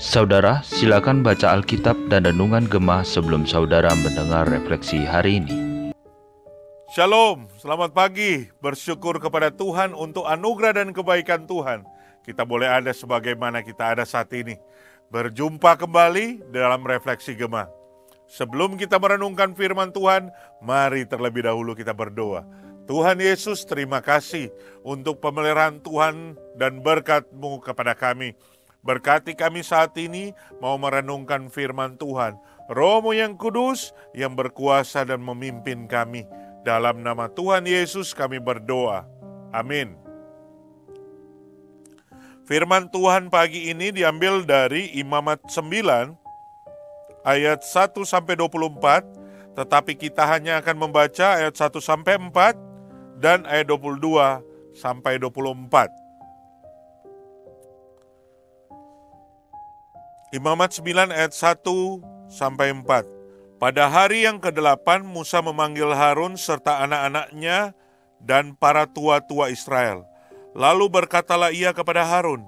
Saudara, silakan baca Alkitab dan Renungan Gemah sebelum saudara mendengar refleksi hari ini. Shalom, selamat pagi. Bersyukur kepada Tuhan untuk anugerah dan kebaikan Tuhan. Kita boleh ada sebagaimana kita ada saat ini. Berjumpa kembali dalam refleksi Gemah. Sebelum kita merenungkan firman Tuhan, mari terlebih dahulu kita berdoa. Tuhan Yesus, terima kasih untuk pemeliharaan Tuhan dan berkat-Mu kepada kami. Berkati kami saat ini mau merenungkan firman Tuhan. Romo yang kudus yang berkuasa dan memimpin kami. Dalam nama Tuhan Yesus kami berdoa. Amin. Firman Tuhan pagi ini diambil dari Imamat 9 ayat 1 sampai 24, tetapi kita hanya akan membaca ayat 1 sampai 4 dan ayat 22 sampai 24. Imamat 9 ayat 1 sampai 4. Pada hari yang ke-8 Musa memanggil Harun serta anak-anaknya dan para tua-tua Israel. Lalu berkatalah ia kepada Harun,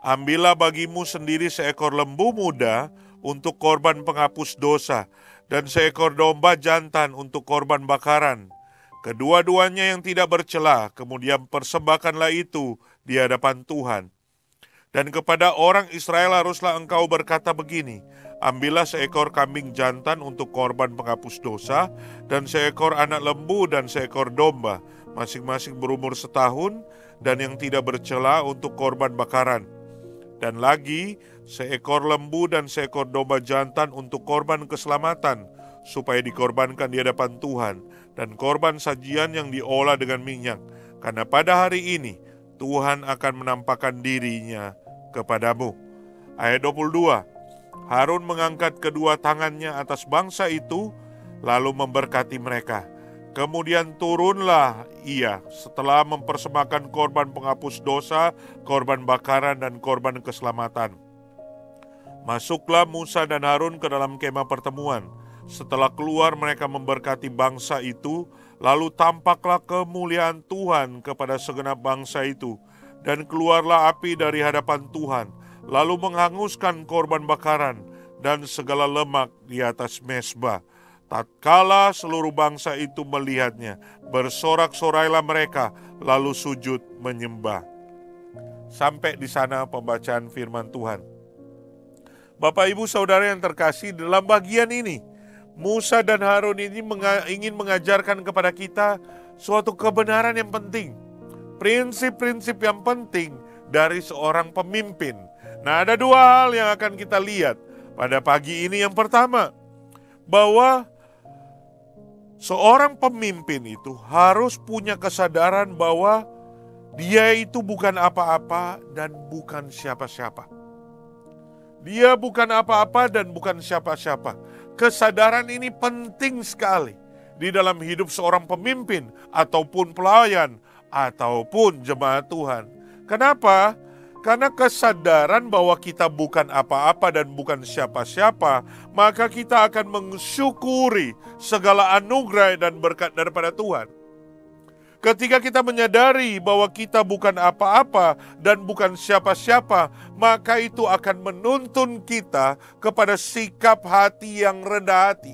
Ambillah bagimu sendiri seekor lembu muda untuk korban penghapus dosa, dan seekor domba jantan untuk korban bakaran. Kedua-duanya yang tidak bercela, kemudian persembahkanlah itu di hadapan Tuhan. Dan kepada orang Israel haruslah engkau berkata begini, Ambillah seekor kambing jantan untuk korban penghapus dosa, dan seekor anak lembu dan seekor domba, masing-masing berumur setahun, dan yang tidak bercela untuk korban bakaran. Dan lagi, seekor lembu dan seekor domba jantan untuk korban keselamatan, supaya dikorbankan di hadapan Tuhan, dan korban sajian yang diolah dengan minyak. Karena pada hari ini, Tuhan akan menampakkan dirinya kepadamu. Ayat 22, Harun mengangkat kedua tangannya atas bangsa itu, lalu memberkati mereka. Kemudian turunlah ia setelah mempersembahkan korban penghapus dosa, korban bakaran, dan korban keselamatan. Masuklah Musa dan Harun ke dalam kemah pertemuan. Setelah keluar mereka memberkati bangsa itu, Lalu tampaklah kemuliaan Tuhan kepada segenap bangsa itu, dan keluarlah api dari hadapan Tuhan, lalu menghanguskan korban bakaran dan segala lemak di atas mesbah. Tatkala seluruh bangsa itu melihatnya, bersorak-sorailah mereka, lalu sujud menyembah. Sampai di sana pembacaan firman Tuhan. Bapak, ibu, saudara yang terkasih, dalam bagian ini Musa dan Harun ini menga ingin mengajarkan kepada kita suatu kebenaran yang penting. Prinsip-prinsip yang penting dari seorang pemimpin. Nah, ada dua hal yang akan kita lihat pada pagi ini. Yang pertama, bahwa seorang pemimpin itu harus punya kesadaran bahwa dia itu bukan apa-apa dan bukan siapa-siapa. Dia bukan apa-apa dan bukan siapa-siapa Kesadaran ini penting sekali di dalam hidup seorang pemimpin ataupun pelayan ataupun jemaat Tuhan. Kenapa? Karena kesadaran bahwa kita bukan apa-apa dan bukan siapa-siapa, maka kita akan mensyukuri segala anugerah dan berkat daripada Tuhan. Ketika kita menyadari bahwa kita bukan apa-apa dan bukan siapa-siapa, maka itu akan menuntun kita kepada sikap hati yang rendah hati.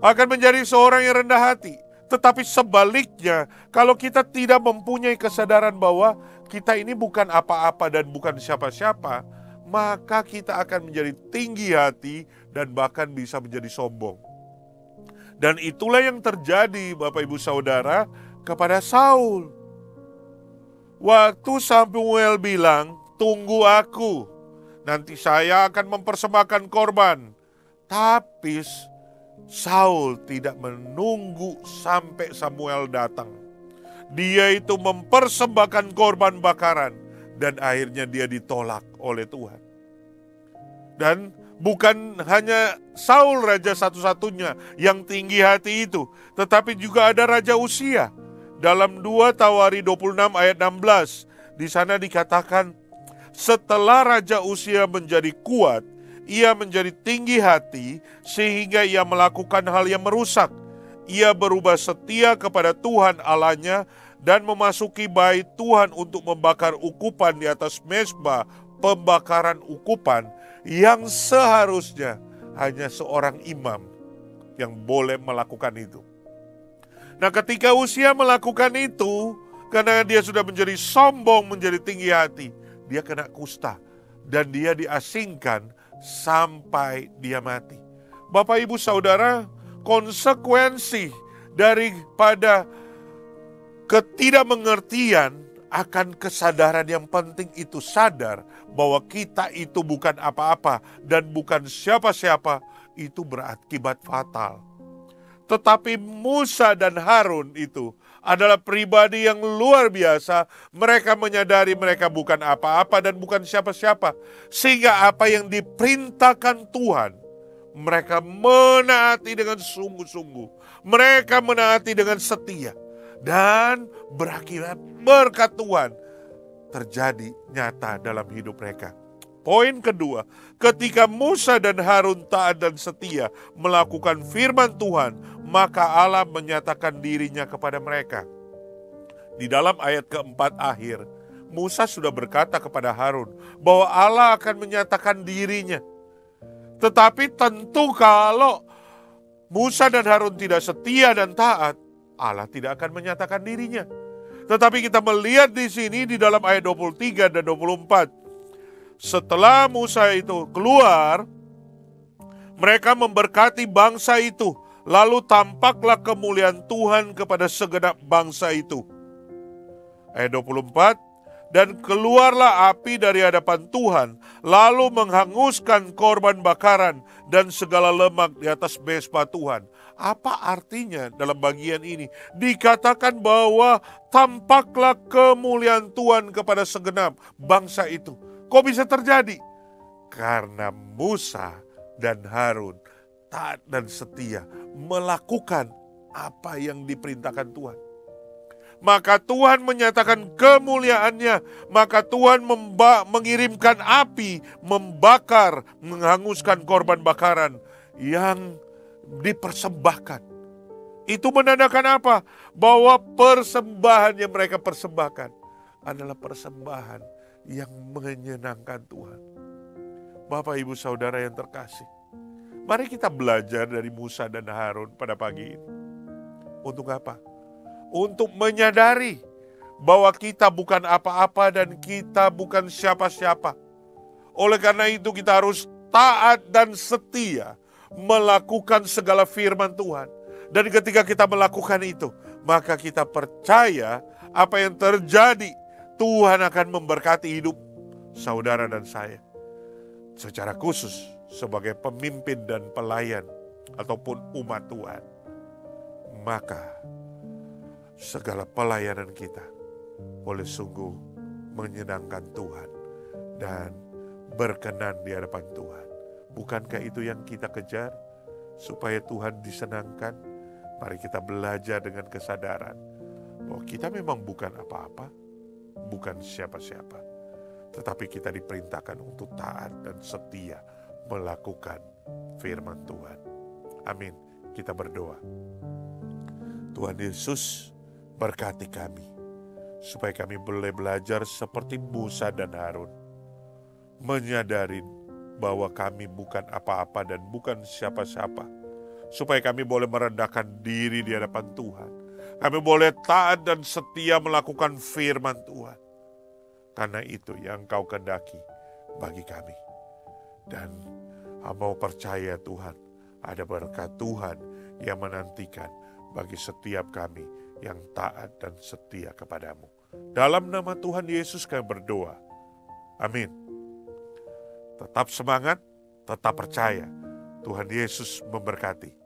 Akan menjadi seorang yang rendah hati. Tetapi sebaliknya, kalau kita tidak mempunyai kesadaran bahwa kita ini bukan apa-apa dan bukan siapa-siapa, maka kita akan menjadi tinggi hati dan bahkan bisa menjadi sombong. Dan itulah yang terjadi Bapak Ibu Saudara kepada Saul. Waktu Samuel bilang, tunggu aku, nanti saya akan mempersembahkan korban. Tapi Saul tidak menunggu sampai Samuel datang. Dia itu mempersembahkan korban bakaran dan akhirnya dia ditolak oleh Tuhan. Dan bukan hanya Saul raja satu-satunya yang tinggi hati itu, tetapi juga ada raja Usia. Dalam 2 Tawari 26 ayat 16, di sana dikatakan, setelah raja Usia menjadi kuat, ia menjadi tinggi hati sehingga ia melakukan hal yang merusak. Ia berubah setia kepada Tuhan Allahnya dan memasuki bait Tuhan untuk membakar ukupan di atas mesbah pembakaran ukupan yang seharusnya hanya seorang imam yang boleh melakukan itu. Nah, ketika usia melakukan itu, karena dia sudah menjadi sombong, menjadi tinggi hati, dia kena kusta dan dia diasingkan sampai dia mati. Bapak, ibu, saudara, konsekuensi daripada ketidakmengertian akan kesadaran yang penting itu sadar bahwa kita itu bukan apa-apa dan bukan siapa-siapa itu berakibat fatal. Tetapi Musa dan Harun itu adalah pribadi yang luar biasa. Mereka menyadari mereka bukan apa-apa dan bukan siapa-siapa. Sehingga apa yang diperintahkan Tuhan, mereka menaati dengan sungguh-sungguh. Mereka menaati dengan setia. Dan berakibat berkat Tuhan terjadi nyata dalam hidup mereka. Poin kedua, ketika Musa dan Harun taat dan setia melakukan firman Tuhan, maka Allah menyatakan dirinya kepada mereka. Di dalam ayat keempat akhir, Musa sudah berkata kepada Harun bahwa Allah akan menyatakan dirinya. Tetapi tentu kalau Musa dan Harun tidak setia dan taat, Allah tidak akan menyatakan dirinya. Tetapi kita melihat di sini di dalam ayat 23 dan 24 setelah Musa itu keluar, mereka memberkati bangsa itu. Lalu tampaklah kemuliaan Tuhan kepada segenap bangsa itu. Ayat 24, dan keluarlah api dari hadapan Tuhan, lalu menghanguskan korban bakaran dan segala lemak di atas mesbah Tuhan. Apa artinya dalam bagian ini? Dikatakan bahwa tampaklah kemuliaan Tuhan kepada segenap bangsa itu. Kok bisa terjadi? Karena Musa dan Harun taat dan setia melakukan apa yang diperintahkan Tuhan. Maka Tuhan menyatakan kemuliaannya, maka Tuhan mengirimkan api, membakar, menghanguskan korban bakaran yang dipersembahkan. Itu menandakan apa? Bahwa persembahan yang mereka persembahkan adalah persembahan yang menyenangkan Tuhan. Bapak, ibu, saudara yang terkasih, mari kita belajar dari Musa dan Harun pada pagi ini. Untuk apa? Untuk menyadari bahwa kita bukan apa-apa dan kita bukan siapa-siapa. Oleh karena itu, kita harus taat dan setia melakukan segala firman Tuhan. Dan ketika kita melakukan itu, maka kita percaya apa yang terjadi Tuhan akan memberkati hidup saudara dan saya. Secara khusus sebagai pemimpin dan pelayan ataupun umat Tuhan. Maka segala pelayanan kita boleh sungguh menyenangkan Tuhan dan berkenan di hadapan Tuhan. Bukankah itu yang kita kejar? Supaya Tuhan disenangkan, mari kita belajar dengan kesadaran bahwa kita memang bukan apa-apa, bukan siapa-siapa. Tetapi kita diperintahkan untuk taat dan setia melakukan firman Tuhan. Amin. Kita berdoa. Tuhan Yesus berkati kami supaya kami boleh belajar seperti Musa dan Harun menyadari bahwa kami bukan apa-apa dan bukan siapa-siapa supaya kami boleh merendahkan diri di hadapan Tuhan kami boleh taat dan setia melakukan firman Tuhan. Karena itu yang kau kendaki bagi kami. Dan mau percaya Tuhan, ada berkat Tuhan yang menantikan bagi setiap kami yang taat dan setia kepadamu. Dalam nama Tuhan Yesus kami berdoa. Amin. Tetap semangat, tetap percaya. Tuhan Yesus memberkati.